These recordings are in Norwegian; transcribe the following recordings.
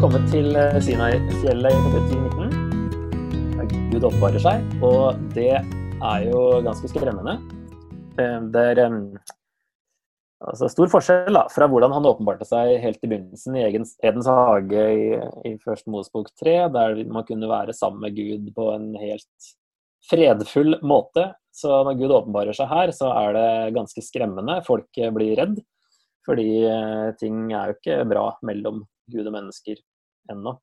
kommet til eh, Sinai-fjellet i kapittel 19. Der Gud oppvarer seg, og det er jo ganske skremmende. Eh, Det er altså, stor forskjell da, fra hvordan han åpenbarte seg helt i begynnelsen i Edens hage i, i Første Mosbok 3, der man kunne være sammen med Gud på en helt fredfull måte. Så når Gud åpenbarer seg her, så er det ganske skremmende. Folk blir redd. Fordi eh, ting er jo ikke bra mellom Gud og mennesker ennå.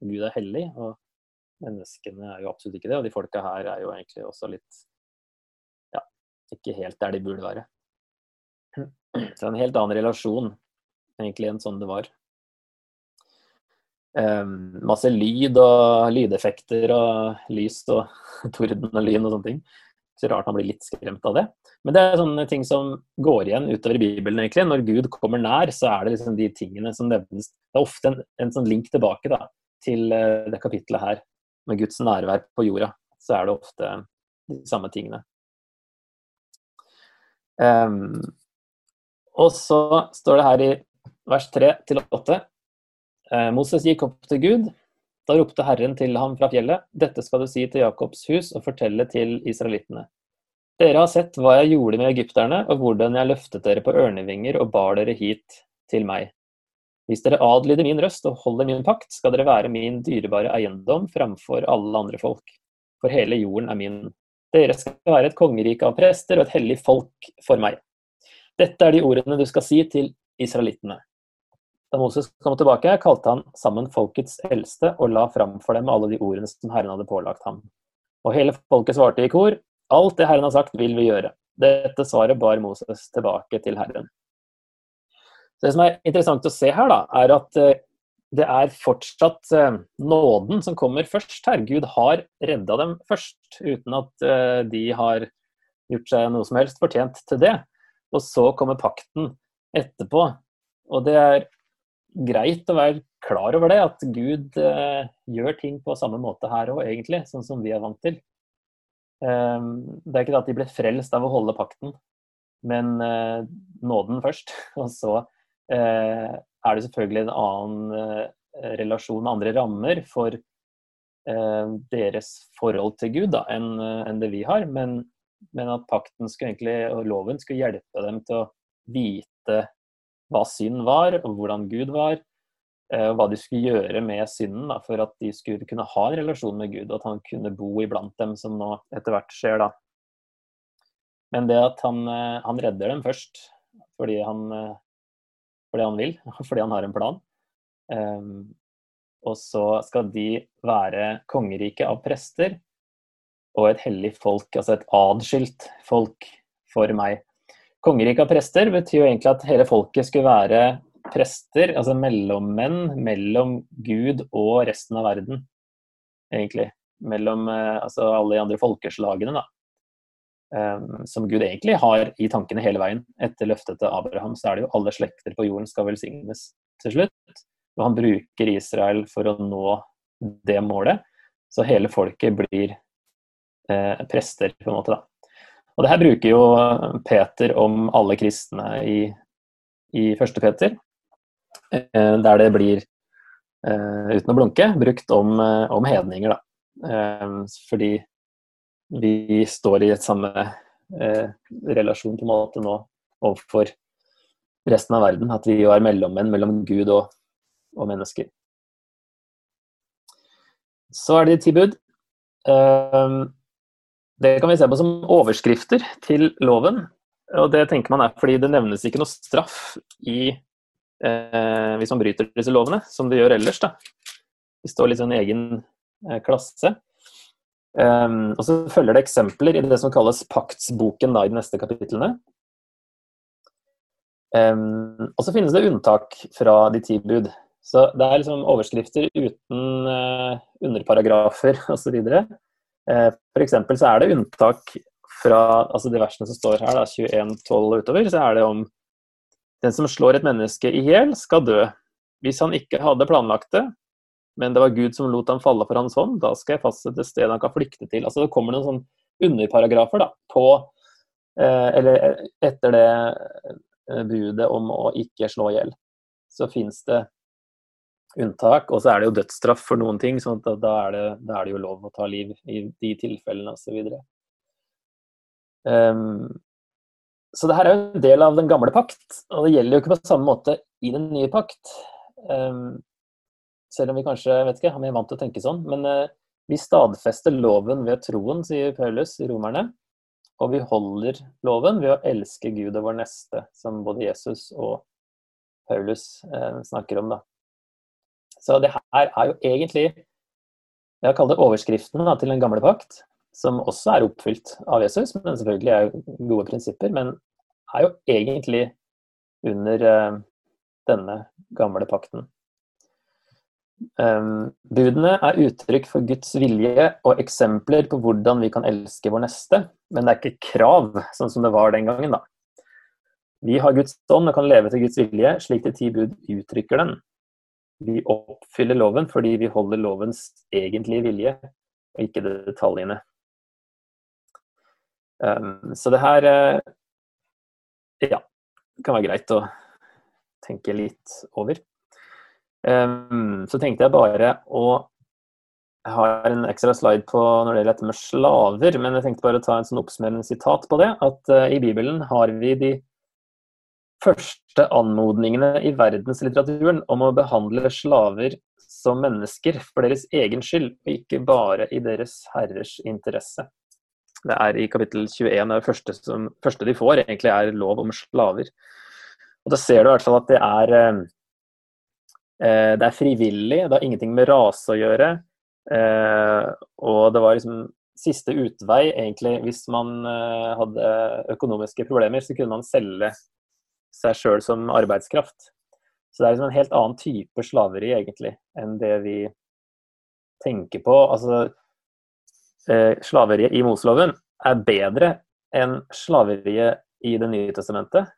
Gud er hellig, og menneskene er jo absolutt ikke det. Og de folka her er jo egentlig også litt ja, ikke helt der de burde være. Så en helt annen relasjon egentlig enn sånn det var. Um, masse lyd og lydeffekter og lys og torden og lyn og sånne ting. Så rart man blir litt skremt av det. Men det er sånne ting som går igjen utover i Bibelen. egentlig. Når Gud kommer nær, så er det liksom de tingene som nevnes. Det er ofte en, en sånn link tilbake da, til uh, det kapitlet her, med Guds nærvær på jorda. Så er det ofte de samme tingene. Um, og så står det her i vers 3 til 8 eh, Moses gikk opp til Gud. Da ropte Herren til ham fra fjellet, dette skal du si til Jakobs hus og fortelle til israelittene. Dere har sett hva jeg gjorde med egypterne, og hvordan jeg løftet dere på ørnevinger og bar dere hit til meg. Hvis dere adlyder min røst og holder min pakt, skal dere være min dyrebare eiendom framfor alle andre folk. For hele jorden er min. Dere skal være et kongerike av prester og et hellig folk for meg. Dette er de ordene du skal si til israelittene. Da Moses kom tilbake, kalte han sammen folkets eldste og la fram for dem alle de ordene som Herren hadde pålagt ham. Og hele folket svarte i kor, alt det Herren har sagt, vil vi gjøre. Dette svaret bar Moses tilbake til Herren. Det som er interessant å se her, da, er at eh, det er fortsatt eh, nåden som kommer først her. Gud har redda dem først, uten at eh, de har gjort seg noe som helst fortjent til det. Og så kommer pakten etterpå. Og det er greit å være klar over det, at Gud eh, gjør ting på samme måte her òg, egentlig, sånn som vi er vant til. Eh, det er ikke det at de ble frelst av å holde pakten, men eh, nåden først. Og så eh, er det selvfølgelig en annen eh, relasjon, andre rammer, for deres forhold til Gud enn en det vi har. Men, men at pakten skulle egentlig, og loven skulle hjelpe dem til å vite hva synd var, og hvordan Gud var, eh, og hva de skulle gjøre med synden da, for at de skulle kunne ha en relasjon med Gud, og at han kunne bo iblant dem, som nå etter hvert skjer. da. Men det at han, eh, han redder dem først, fordi han, eh, fordi han vil, fordi han har en plan. Og så skal de være kongerike av prester og et hellig folk, altså et adskilt folk for meg. Kongeriket av prester betyr jo egentlig at hele folket skulle være prester, altså mellommenn mellom Gud og resten av verden, egentlig. Mellom altså alle de andre folkeslagene, da. Um, som Gud egentlig har i tankene hele veien. Etter løftet til Abraham så er det jo alle slekter på jorden skal velsignes til slutt. Og han bruker Israel for å nå det målet. Så hele folket blir eh, prester, på en måte, da. Og det her bruker jo Peter om alle kristne i, i første Peter, eh, der det blir, eh, uten å blunke, brukt om, eh, om hedninger. Da. Fordi vi står i et samme relasjon på en måte nå overfor resten av verden. At vi er mellommenn mellom Gud og, og mennesker. Så er det ti bud. Det kan vi se på som overskrifter til loven. Og det tenker man er fordi det nevnes ikke noe straff i, eh, hvis man bryter disse lovene, som det gjør ellers. da. Det står litt sånn egen eh, klasse. Um, og så følger det eksempler i det som kalles paktsboken da, i de neste kapitlene. Um, og så finnes det unntak fra de ti bud. Så det er liksom overskrifter uten uh, underparagrafer osv. Eh, F.eks. så er det unntak fra altså de versene som står her, da, 21-12 og utover, så er det om den som slår et menneske i hjel, skal dø. Hvis han ikke hadde planlagt det, men det var Gud som lot ham falle for hans hånd, da skal jeg fastsette stedet han kan flykte til. Altså Det kommer noen sånne underparagrafer da, på eh, Eller etter det eh, budet om å ikke slå i hjel. Så fins det unntak. Og så er det jo dødsstraff for noen ting, så da, da, er det, da, er det, jo lov å ta liv i de tilfellene osv. Så, um, så det her er jo en del av den gamle pakt, og det gjelder jo ikke på samme måte i den nye pakt. Um, selv om vi kanskje vet ikke, er vant til å tenke sånn. Men uh, vi stadfester loven ved troen, sier Paulus i Romerne. Og vi holder loven ved å elske Gud og vår neste, som både Jesus og Paulus uh, snakker om. da. Så det her er jo egentlig jeg kaller det overskriften da, til den gamle pakt, som også er oppfylt av Jesus, men selvfølgelig er gode prinsipper, men er jo egentlig under uh, denne gamle pakten. Um, budene er uttrykk for Guds vilje og eksempler på hvordan vi kan elske vår neste, men det er ikke krav, sånn som det var den gangen. da. Vi har Guds ånd og kan leve til Guds vilje, slik de ti bud uttrykker den. Vi oppfyller loven fordi vi holder lovens egentlige vilje, og ikke detaljene. Um, så det her uh, ja, kan være greit å tenke litt over. Um, så tenkte jeg bare å Jeg har en ekstra slide på når det gjelder dette med slaver, men jeg tenkte bare å ta en sånn oppsummerende sitat på det. At uh, i Bibelen har vi de første anmodningene i verdenslitteraturen om å behandle slaver som mennesker for deres egen skyld, og ikke bare i deres herres interesse. Det er i kapittel 21, det første, som, første de får, egentlig er lov om slaver. Og Da ser du i hvert fall at det er uh, Eh, det er frivillig, det har ingenting med rase å gjøre. Eh, og det var liksom siste utvei, egentlig, hvis man eh, hadde økonomiske problemer, så kunne man selge seg sjøl som arbeidskraft. Så det er liksom en helt annen type slaveri, egentlig, enn det vi tenker på. Altså, slaveriet i Moseloven er bedre enn slaveriet i Det nye testamentet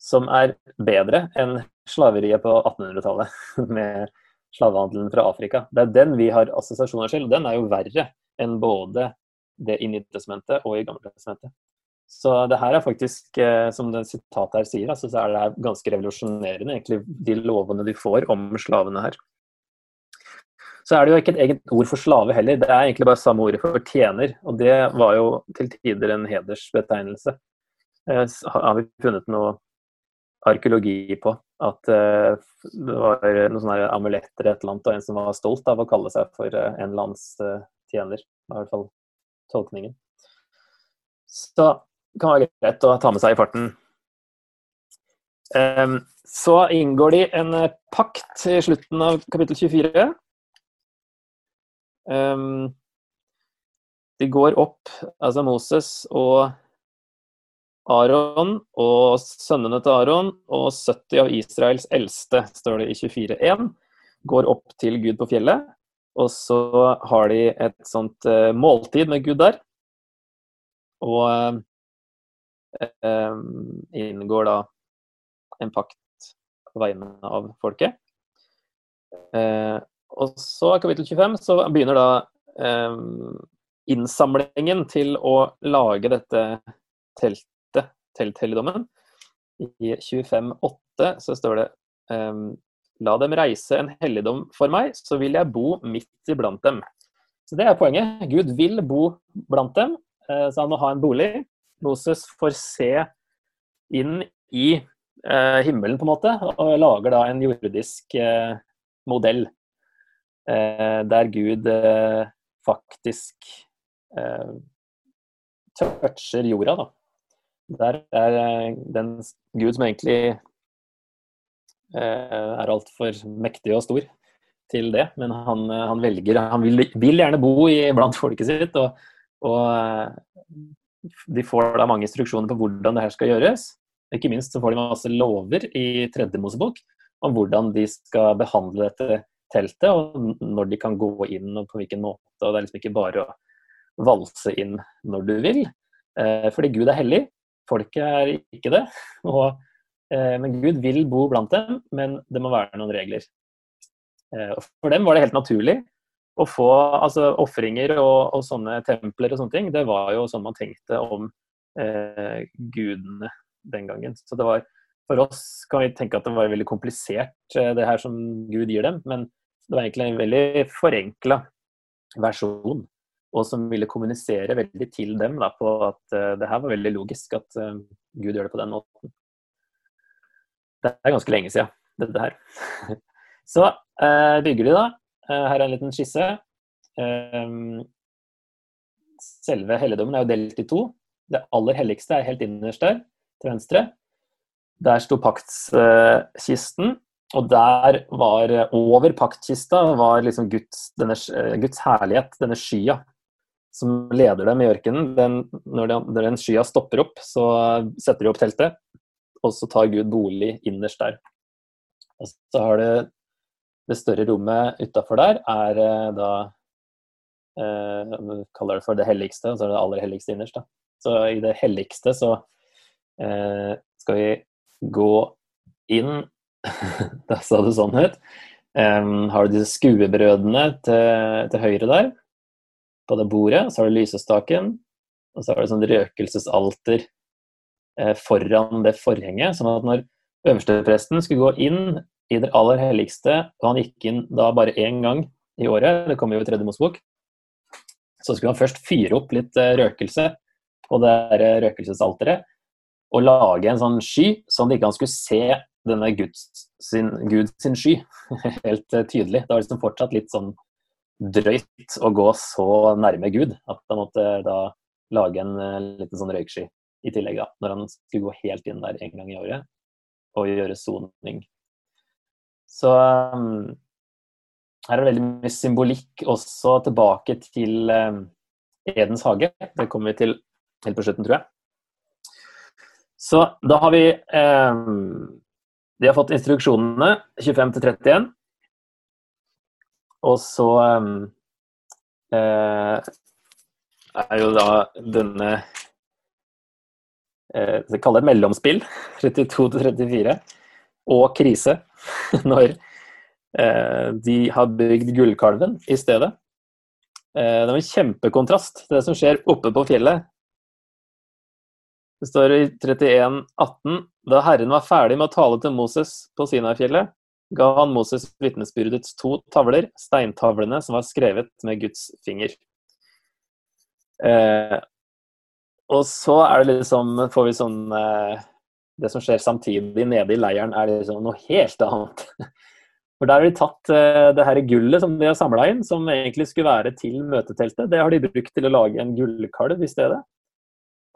som er bedre enn slaveriet på 1800-tallet med slavehandelen fra Afrika. Det er den vi har assosiasjoner til. Den er jo verre enn både det i Nytestamentet og i Gammeltestamentet. Så det her er faktisk, eh, som det sitatet her sier, altså, så er det ganske revolusjonerende, egentlig, de lovene de får om slavene her. Så er det jo ikke et eget ord for slave heller, det er egentlig bare samme ordet for tjener. Og det var jo til tider en hedersbetegnelse. Eh, har vi funnet noe arkeologi på. At uh, det var noen sånne amuletter et eller annet, og en som var stolt av å kalle seg for en landstjener. I hvert fall tolkningen. Så kan være greit å ta med seg i farten. Så inngår de en uh, pakt i slutten av kapittel 24. Um, de går opp, altså Moses og Aron og sønnene til Aron og 70 av Israels eldste, står det i 24.1, går opp til Gud på fjellet. Og så har de et sånt uh, måltid med Gud der. Og uh, inngår da en pakt på vegne av folket. Uh, og så kapittel 25 så begynner da innsamlingen til å lage dette teltet telthelligdommen. I 25,8 så står det La dem reise en helligdom for meg, så vil jeg bo midt iblant dem. Så Det er poenget. Gud vil bo blant dem, uh, så han må ha en bolig. Moses får se inn i eh, himmelen, på en måte, og lager da en jordisk eh, modell. der Gud faktisk toucher jorda, da. Der er eh, den Gud som egentlig eh, er altfor mektig og stor til det, men han, eh, han velger Han vil, vil, gjerne bo i, blant folket sitt, og, og, de får da mange instruksjoner på hvordan det her skal gjøres. Ikke minst så får de masse lover i tredje Mosebok om hvordan de skal behandle dette teltet, og når de kan gå inn og på hvilken måte. og Det er liksom ikke bare å valse inn når du vil, fordi Gud er hellig, Folket er ikke det. Og, eh, men Gud vil bo blant dem, men det må være noen regler. Eh, for dem var det helt naturlig å få altså ofringer og, og, sånne templer og sånne ting. Det var jo sånn man tenkte om eh, gudene den gangen. Så det var For oss kan vi tenke at det var veldig komplisert, eh, det her som Gud gir dem. Men det var egentlig en veldig forenkla versjon. Og som ville kommunisere veldig til dem da, på at uh, det her var veldig logisk at uh, Gud gjør det på den måten. Det er ganske lenge siden, dette her. Så uh, bygger de, da. Her er en liten skisse. selve helligdommen er jo delt i to. Det aller helligste er helt innerst der, til venstre. Der sto paktskisten, og der var over paktkista var liksom Guds, denne, Guds herlighet, denne skya som leder dem i ørkenen. Den, når, den, når den skya stopper opp, så setter de opp teltet, og så tar Gud bolig innerst der. Og så har det det større rommet utafor der er eh, da eh, kaller det for det helligste, og så er det det aller helligste innerst. Da. Så i det helligste så eh, skal vi gå inn Da sa det sånn ut. Um, har du disse skuebrødene til, til, høyre der, på det bordet. Så har du lysestaken, og så har du sånn røkelsesalter eh, foran det forhenget. Sånn at når øverstepresten skulle gå inn i det aller helligste, og han gikk inn da bare én gang i året, det kommer jo i tredje Mosebok, så skulle han først fyre opp litt eh, røkelse på det røkelsesalteret og lage en sånn sky, sånn at ikke han skulle se denne Guds sin, Gud sin sky helt uh, tydelig. Det var liksom fortsatt litt sånn drøyt å gå så nærme Gud at han måtte da lage en liten sånn røyksky i tillegg, da, når han skulle gå helt inn der en gang i året og gjøre soning. Så um, her er det veldig mye symbolikk også tilbake til um, Edens hage. Det kommer vi til helt på slutten, tror jeg. Så da har vi um, De har fått instruksjonene 25 til 31. Og så eh, er jo da denne eh, Jeg kaller det mellomspill, 32 til 34, og krise, når eh, de har bygd Gullkalven i stedet. Eh, det var en kjempekontrast til det som skjer oppe på fjellet det står i 31,18 Da Herren var ferdig med å tale til Moses på Sinai-fjellet, ga han Moses vitnesbyrdets to tavler, steintavlene som var skrevet med Guds finger. Eh, og så er det liksom, får vi sånn eh, Det som skjer samtidig nede i leiren, er liksom noe helt annet. For der har de tatt eh, det her gullet som de har samla inn, som egentlig skulle være til møteteltet. Det har de brukt til å lage en gullkalv i stedet.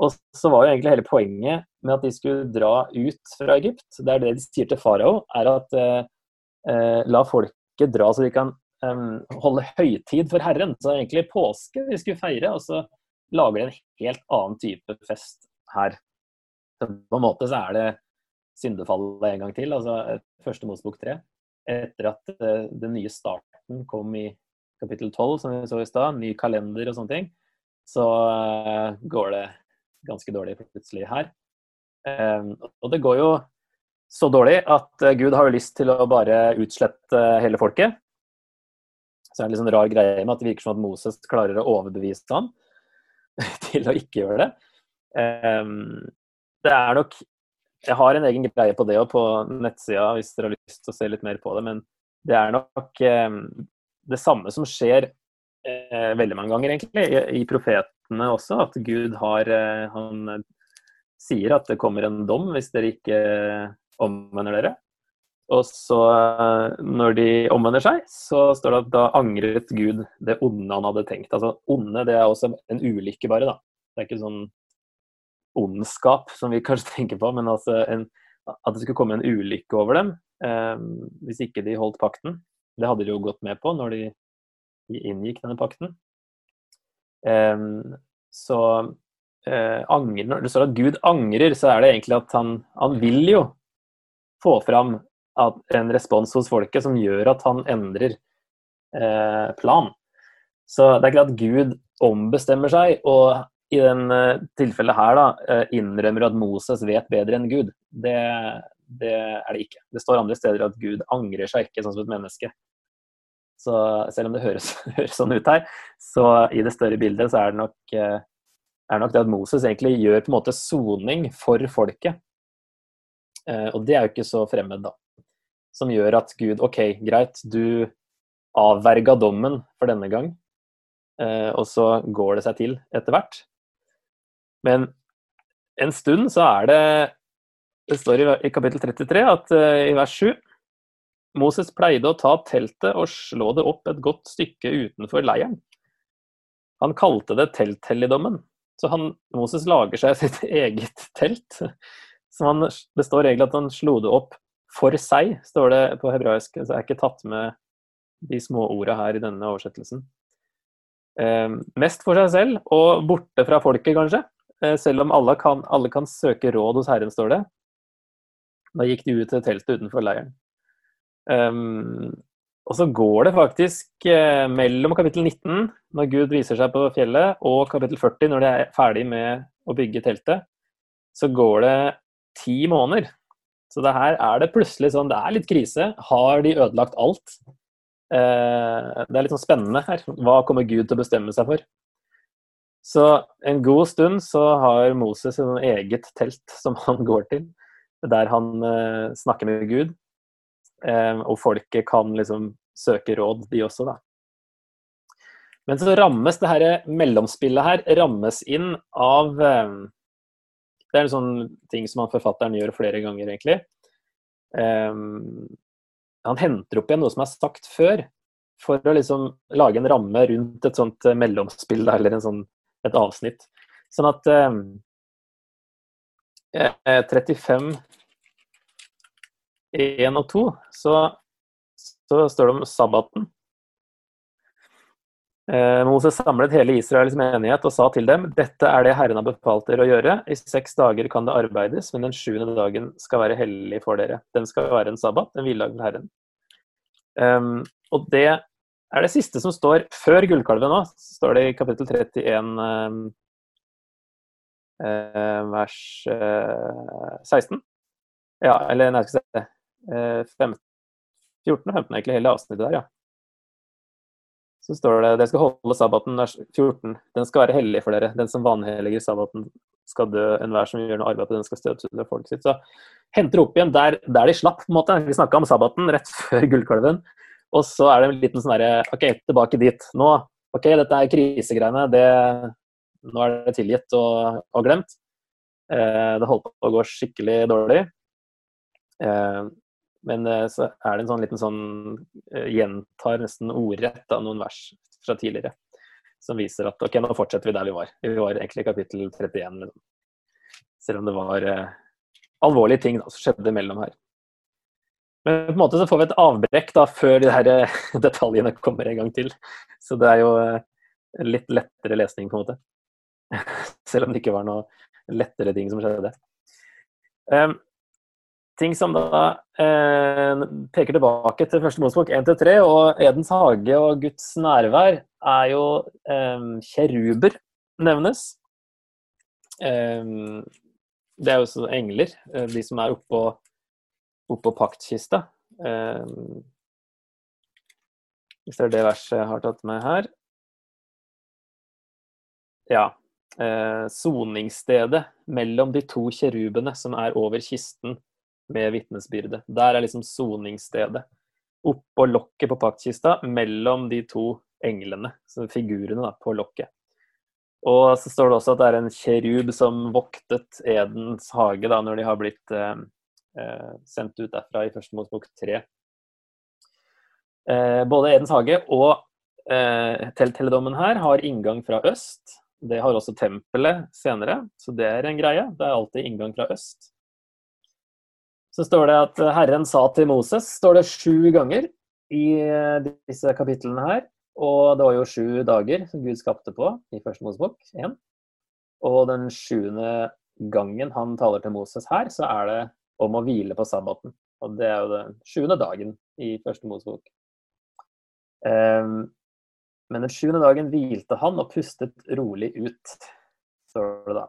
Og så var jo egentlig hele poenget med at de skulle dra ut fra Egypt, det er det de sier til farao, er at eh, eh, la folket dra så de kan eh, holde høytid for Herren. Så egentlig påske vi skulle feire, og så lager de en helt annen type fest her. Så på en måte så er det syndefallet en gang til, altså første Mosebok tre. Etter at eh, den nye starten kom i kapittel 12, som vi så i stad, ny kalender og sånne ting, så eh, går det ganske dårlig plutselig her. Ehm, og det går jo så dårlig at eh, Gud har jo lyst til å bare utslette hele folket. Så er det en sånn rar greie med at det virker som at Moses klarer å overbevise ham til å ikke gjøre det. Ehm, det er nok Jeg har en egen greie på det òg, på nettsida hvis dere har lyst til å se litt mer på det, men det er nok eh, det samme som skjer eh, veldig mange ganger, egentlig, i, i profetene også at Gud har eh, Han eh, sier at det kommer en dom hvis dere ikke eh, omvender dere. Og så, når de omvender seg, så står det at da angret Gud det onde han hadde tenkt. Altså onde, det er også en ulykke, bare, da. Det er ikke sånn ondskap som vi kanskje tenker på, men altså en, at det skulle komme en ulykke over dem eh, hvis ikke de holdt pakten. Det hadde de jo gått med på når de inngikk denne pakten. Så eh, angrer, når det står at Gud angrer, så er det egentlig at han, han vil jo få fram en respons hos folket som gjør at han endrer eh, plan. Så det er ikke at Gud ombestemmer seg, og i den uh, tilfellet her da, uh, innrømmer at Moses vet bedre enn Gud. Det, det, er det ikke. Det står andre steder at Gud angrer seg ikke sånn som et menneske. Så selv om det høres, høres, sånn ut her, så i det større bildet så er det nok, eh, er nok det at Moses egentlig gjør på en måte soning for folket. Eh, og det er jo ikke så fremmed, da. Som gjør at Gud OK, greit, du avverga dommen for denne gang, eh, og så går det seg til etter hvert. Men en stund så er det Det står i, kapittel 33 at i vers 7 Moses pleide å ta teltet og slå det opp et godt stykke utenfor leiren. Han kalte det telthelligdommen. Så han, Moses lager seg sitt eget telt. Han, det står egentlig at han slo det opp for seg, står det på hebraisk. Så jeg er ikke tatt med de små orda her i denne oversettelsen. Eh, mest for seg selv, og borte fra folket, kanskje. Eh, selv om alle kan, alle kan, søke råd hos Herren, står det. Da gikk de ut til teltet utenfor leiren. Um, og så går det faktisk eh, mellom kapittel 19, når Gud viser seg på fjellet, og kapittel 40, når de er ferdig med å bygge teltet, så går det ti måneder. Så det her er det plutselig sånn Det er litt krise. Har de ødelagt alt? Eh, det er litt sånn spennende her. Hva kommer Gud til å bestemme seg for? Så en god stund så har Moses et eget telt som han går til, der han eh, snakker med Gud. Eh, og folket kan liksom søke råd, de også, da. Men så rammes det her mellomspillet her rammes inn av eh, Det er en sånn ting som han forfatteren gjør flere ganger, egentlig. Han henter opp igjen noe som er sagt før, for å liksom lage en ramme rundt et sånt mellomspill eller sånn, et avsnitt. Sånn at eh, 35 1 og 2 så, så står det om sabbaten. Eh, Moses samlet hele Israels menighet og sa til dem dette er det Herren har befalt dere å gjøre. I seks dager kan det arbeides, men den sjuende dagen skal være hellig for dere. Den skal være en sabbat, en hviledag for Herren. Um, og det er det siste som står før gullkalven nå. står det i kapittel 31, um, uh, vers uh, 16. Ja, eller nei, skal jeg se 14 og 15 egentlig, hele avsnittet der, ja. Så står det dere skal holde sabbaten 14. Den skal være hellig for dere. Den som vanhelliger sabbaten skal dø. Enhver som gjør noe arbeid på den, skal støvsuge folket sitt. Så henter opp igjen der, der, de slapp, på en måte. Vi snakka om sabbaten rett før gullkalven. Og så er det en liten sånn herre OK, tilbake dit. Nå, OK, dette er krisegreiene. Det, nå er det tilgitt og, og glemt. Eh, det holdt på å gå skikkelig dårlig. Eh, men eh, så er det en sånn liten sånn uh, Gjentar nesten ordrett av noen vers fra tidligere. Som viser at ok, nå fortsetter vi der vi var. Vi var egentlig i kapittel 31. Liksom. Selv om det var eh, alvorlige ting da, som skjedde mellom her. Men på en måte så får vi et avbrekk da, før de her detaljene kommer en gang til. Så det er jo litt lettere lesning, på en måte. Selv om det ikke var noe lettere ting som skjedde. Um, ting som da eh, peker tilbake til første Mosebok 1-3, og Edens hage og Guds nærvær, er jo eh, kjeruber nevnes. Eh, det er jo også engler, eh, de som er oppå, oppå paktkista. Eh, hvis det er det verset jeg har tatt med her. Ja. Eh, soningsstedet mellom de to kjerubene som er over kisten med vitnesbyrdet. Der er liksom soningsstedet. Oppå lokket på paktkista mellom de to englene, figurene da, på lokket. Og så står det også at det er en kjerub som voktet Edens hage da, når de har blitt eh, sendt ut derfra i første Mosebok 3. Eh, både Edens hage og eh, telthelligdommen her har inngang fra øst. Det har også tempelet senere, så det er en greie. Det er alltid inngang fra øst så står det at Herren sa til Moses, står det sju ganger i eh, disse kapitlene her. Og det var jo sju dager som Gud skapte på i første Mosebok 1. Og den sjuende gangen han taler til Moses her, så er det om å hvile på sabbaten. Og det er jo den sjuende dagen i første Mosebok. Um, men den sjuende dagen hvilte han og pustet rolig ut, står det da.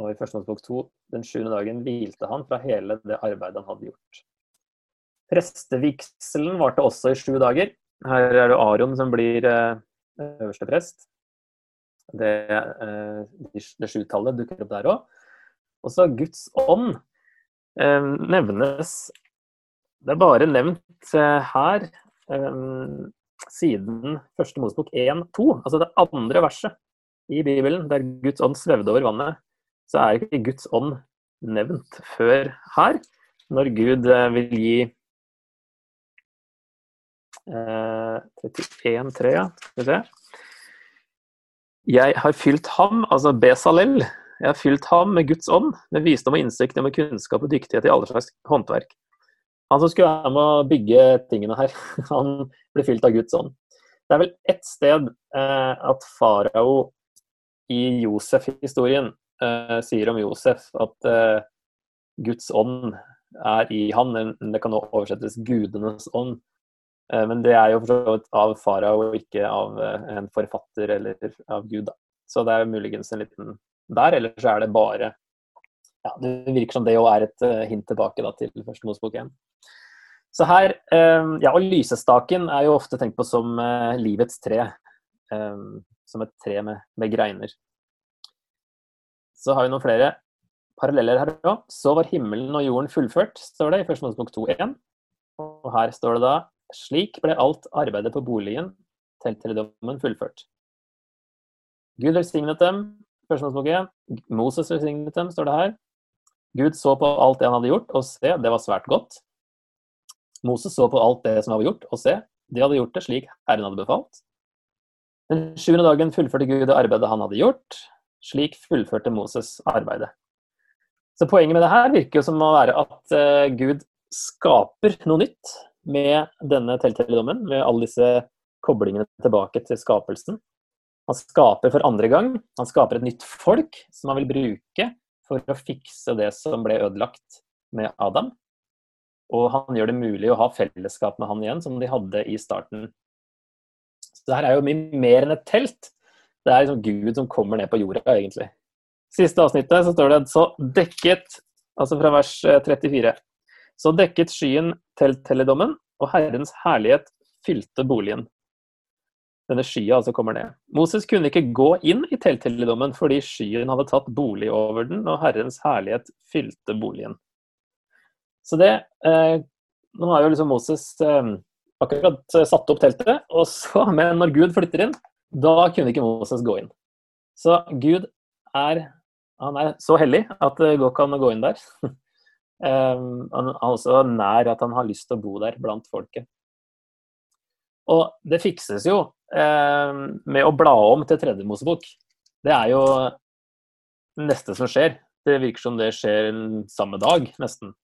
Og i første Mosebok 2, den sjuende dagen, hvilte han fra hele det arbeidet han hadde gjort. Prestevigselen varte også i sju dager. Her er det Aron som blir eh, øverste prest. Det, eh, det sjutallet dukker opp der òg. Og så Guds ånd nevnes Det er bare nevnt eh, her eh, siden første Mosebok 1-2, altså det andre verset i Bibelen, der Guds ånd svevde over vannet, så er ikke Guds ånd nevnt før her, når Gud eh, vil gi eh, 31-3, ja. Skal vi se. Jeg har fylt ham, altså Besalel, jeg har fylt ham med Guds ånd, med visdom og innsikt med kunnskap og dyktighet i alle slags håndverk. Han som skulle være med å bygge tingene her, han ble fylt av Guds ånd. Det er vel ett sted eh, at farao i Josef-historien eh, sier om Josef at eh, Guds ånd er i han. Det kan også oversettes gudenes ånd. Eh, men det er jo for så av farao ikke av eh, en forfatter eller av Gud. Så det er muligens en liten der, eller så er det bare ja, Det virker som det òg er et uh, hint tilbake da, til første Mosebok 1. Så her, um, ja, og Lysestaken er jo ofte tenkt på som uh, livets tre. Som et tre med, med, greiner. Så har vi noen flere paralleller her òg. Så var himmelen og jorden fullført, står det i første Mosebok 2.1. Og her står det da slik ble alt arbeidet på boligen til fullført. Gud velsignet dem, Første 1. Moses velsignet dem, står det her. Gud så på alt det han hadde gjort, og se, det var svært godt. Moses så på alt det som var gjort, og se, de hadde gjort det slik Herren hadde befalt. Den sjuende dagen fullførte Gud det arbeidet han hadde gjort. Slik fullførte Moses arbeidet. Så poenget med det her virker jo som å være at uh, Gud skaper noe nytt med denne telteledommen, med alle disse koblingene tilbake til skapelsen. Han skaper for andre gang. Han skaper et nytt folk som han vil bruke for å fikse det som ble ødelagt med Adam. Og han gjør det mulig å ha fellesskap med han igjen, som de hadde i starten. Så det her er jo mye mer enn et telt. Det er liksom Gud som kommer ned på jorda, egentlig. Siste avsnittet så står det så dekket, altså fra vers 34, eh, så dekket skyen telthelligdommen, og Herrens herlighet fylte boligen denne skya altså kommer ned. Moses kunne ikke gå inn i telthelligdommen fordi skyen hadde tatt bolig over den, og Herrens herlighet fylte boligen. Så det eh, Nå har jo liksom Moses eh, akkurat satt opp teltet, og så, men når Gud flytter inn, da kunne ikke Moses gå inn. Så Gud er han er så hellig at det går ikke an å gå inn der. um, han er også nær at han har lyst til å bo der blant folket. Og det fikses jo eh, med å bla om til tredje Mosebok. Det er jo neste som skjer. Det virker som det skjer samme dag, nesten.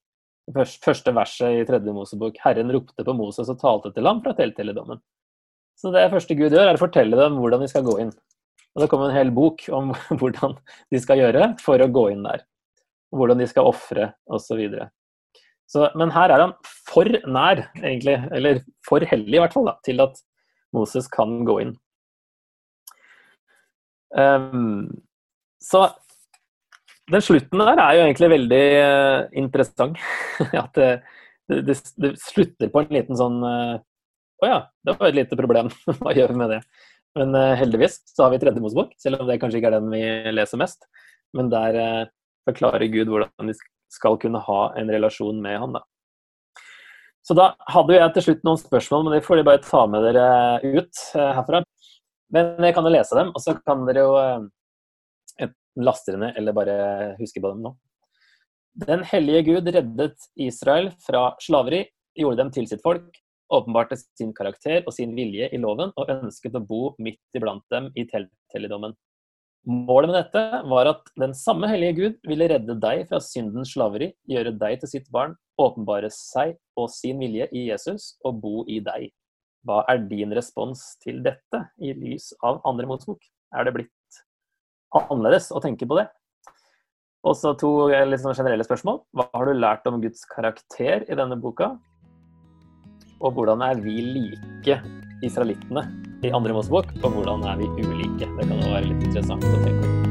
Første verset i tredje Mosebok. Herren ropte på Moses og talte til ham fra telthelligdommen. Så det første Gud gjør, er å fortelle dem hvordan de skal gå inn. Og det kommer en hel bok om hvordan de skal gjøre for å gå inn der. Hvordan de skal ofre osv. Så, men her er han for nær, egentlig, eller for hellig i hvert fall, da, til at Moses kan gå inn. Um, så den slutten der er jo egentlig veldig uh, interessant. At det, det, det, slutter på en liten sånn uh, Å uh, ja, det var et lite problem. Hva gjør vi med det? Men uh, heldigvis så har vi tredje Mosebok, selv om det kanskje ikke er den vi leser mest. Men der forklarer Gud hvordan vi skal kunne ha en relasjon med han. Da. Så da hadde jeg til slutt noen spørsmål, men det får de bare ta med dere ut eh, herfra. Men jeg kan jo lese dem, og så kan dere jo enten laste dere ned eller bare huske på dem nå. Den hellige Gud reddet Israel fra slaveri, gjorde dem til sitt folk, åpenbarte sin karakter og sin vilje i loven og ønsket å bo midt iblant dem i telthelligdommen. Målet med dette var at den samme hellige Gud ville redde deg fra syndens slaveri, gjøre deg til sitt barn, åpenbare seg og sin vilje i Jesus og bo i deg. Hva er din respons til dette i lys av andre Mosebok? Er det blitt annerledes å tenke på det? Og så to litt sånn generelle spørsmål. Hva har du lært om Guds karakter i denne boka? Og hvordan er vi like israelittene i andre Mosebok, på hvordan er vi ulike? Det kan jo være litt interessant å tenke på.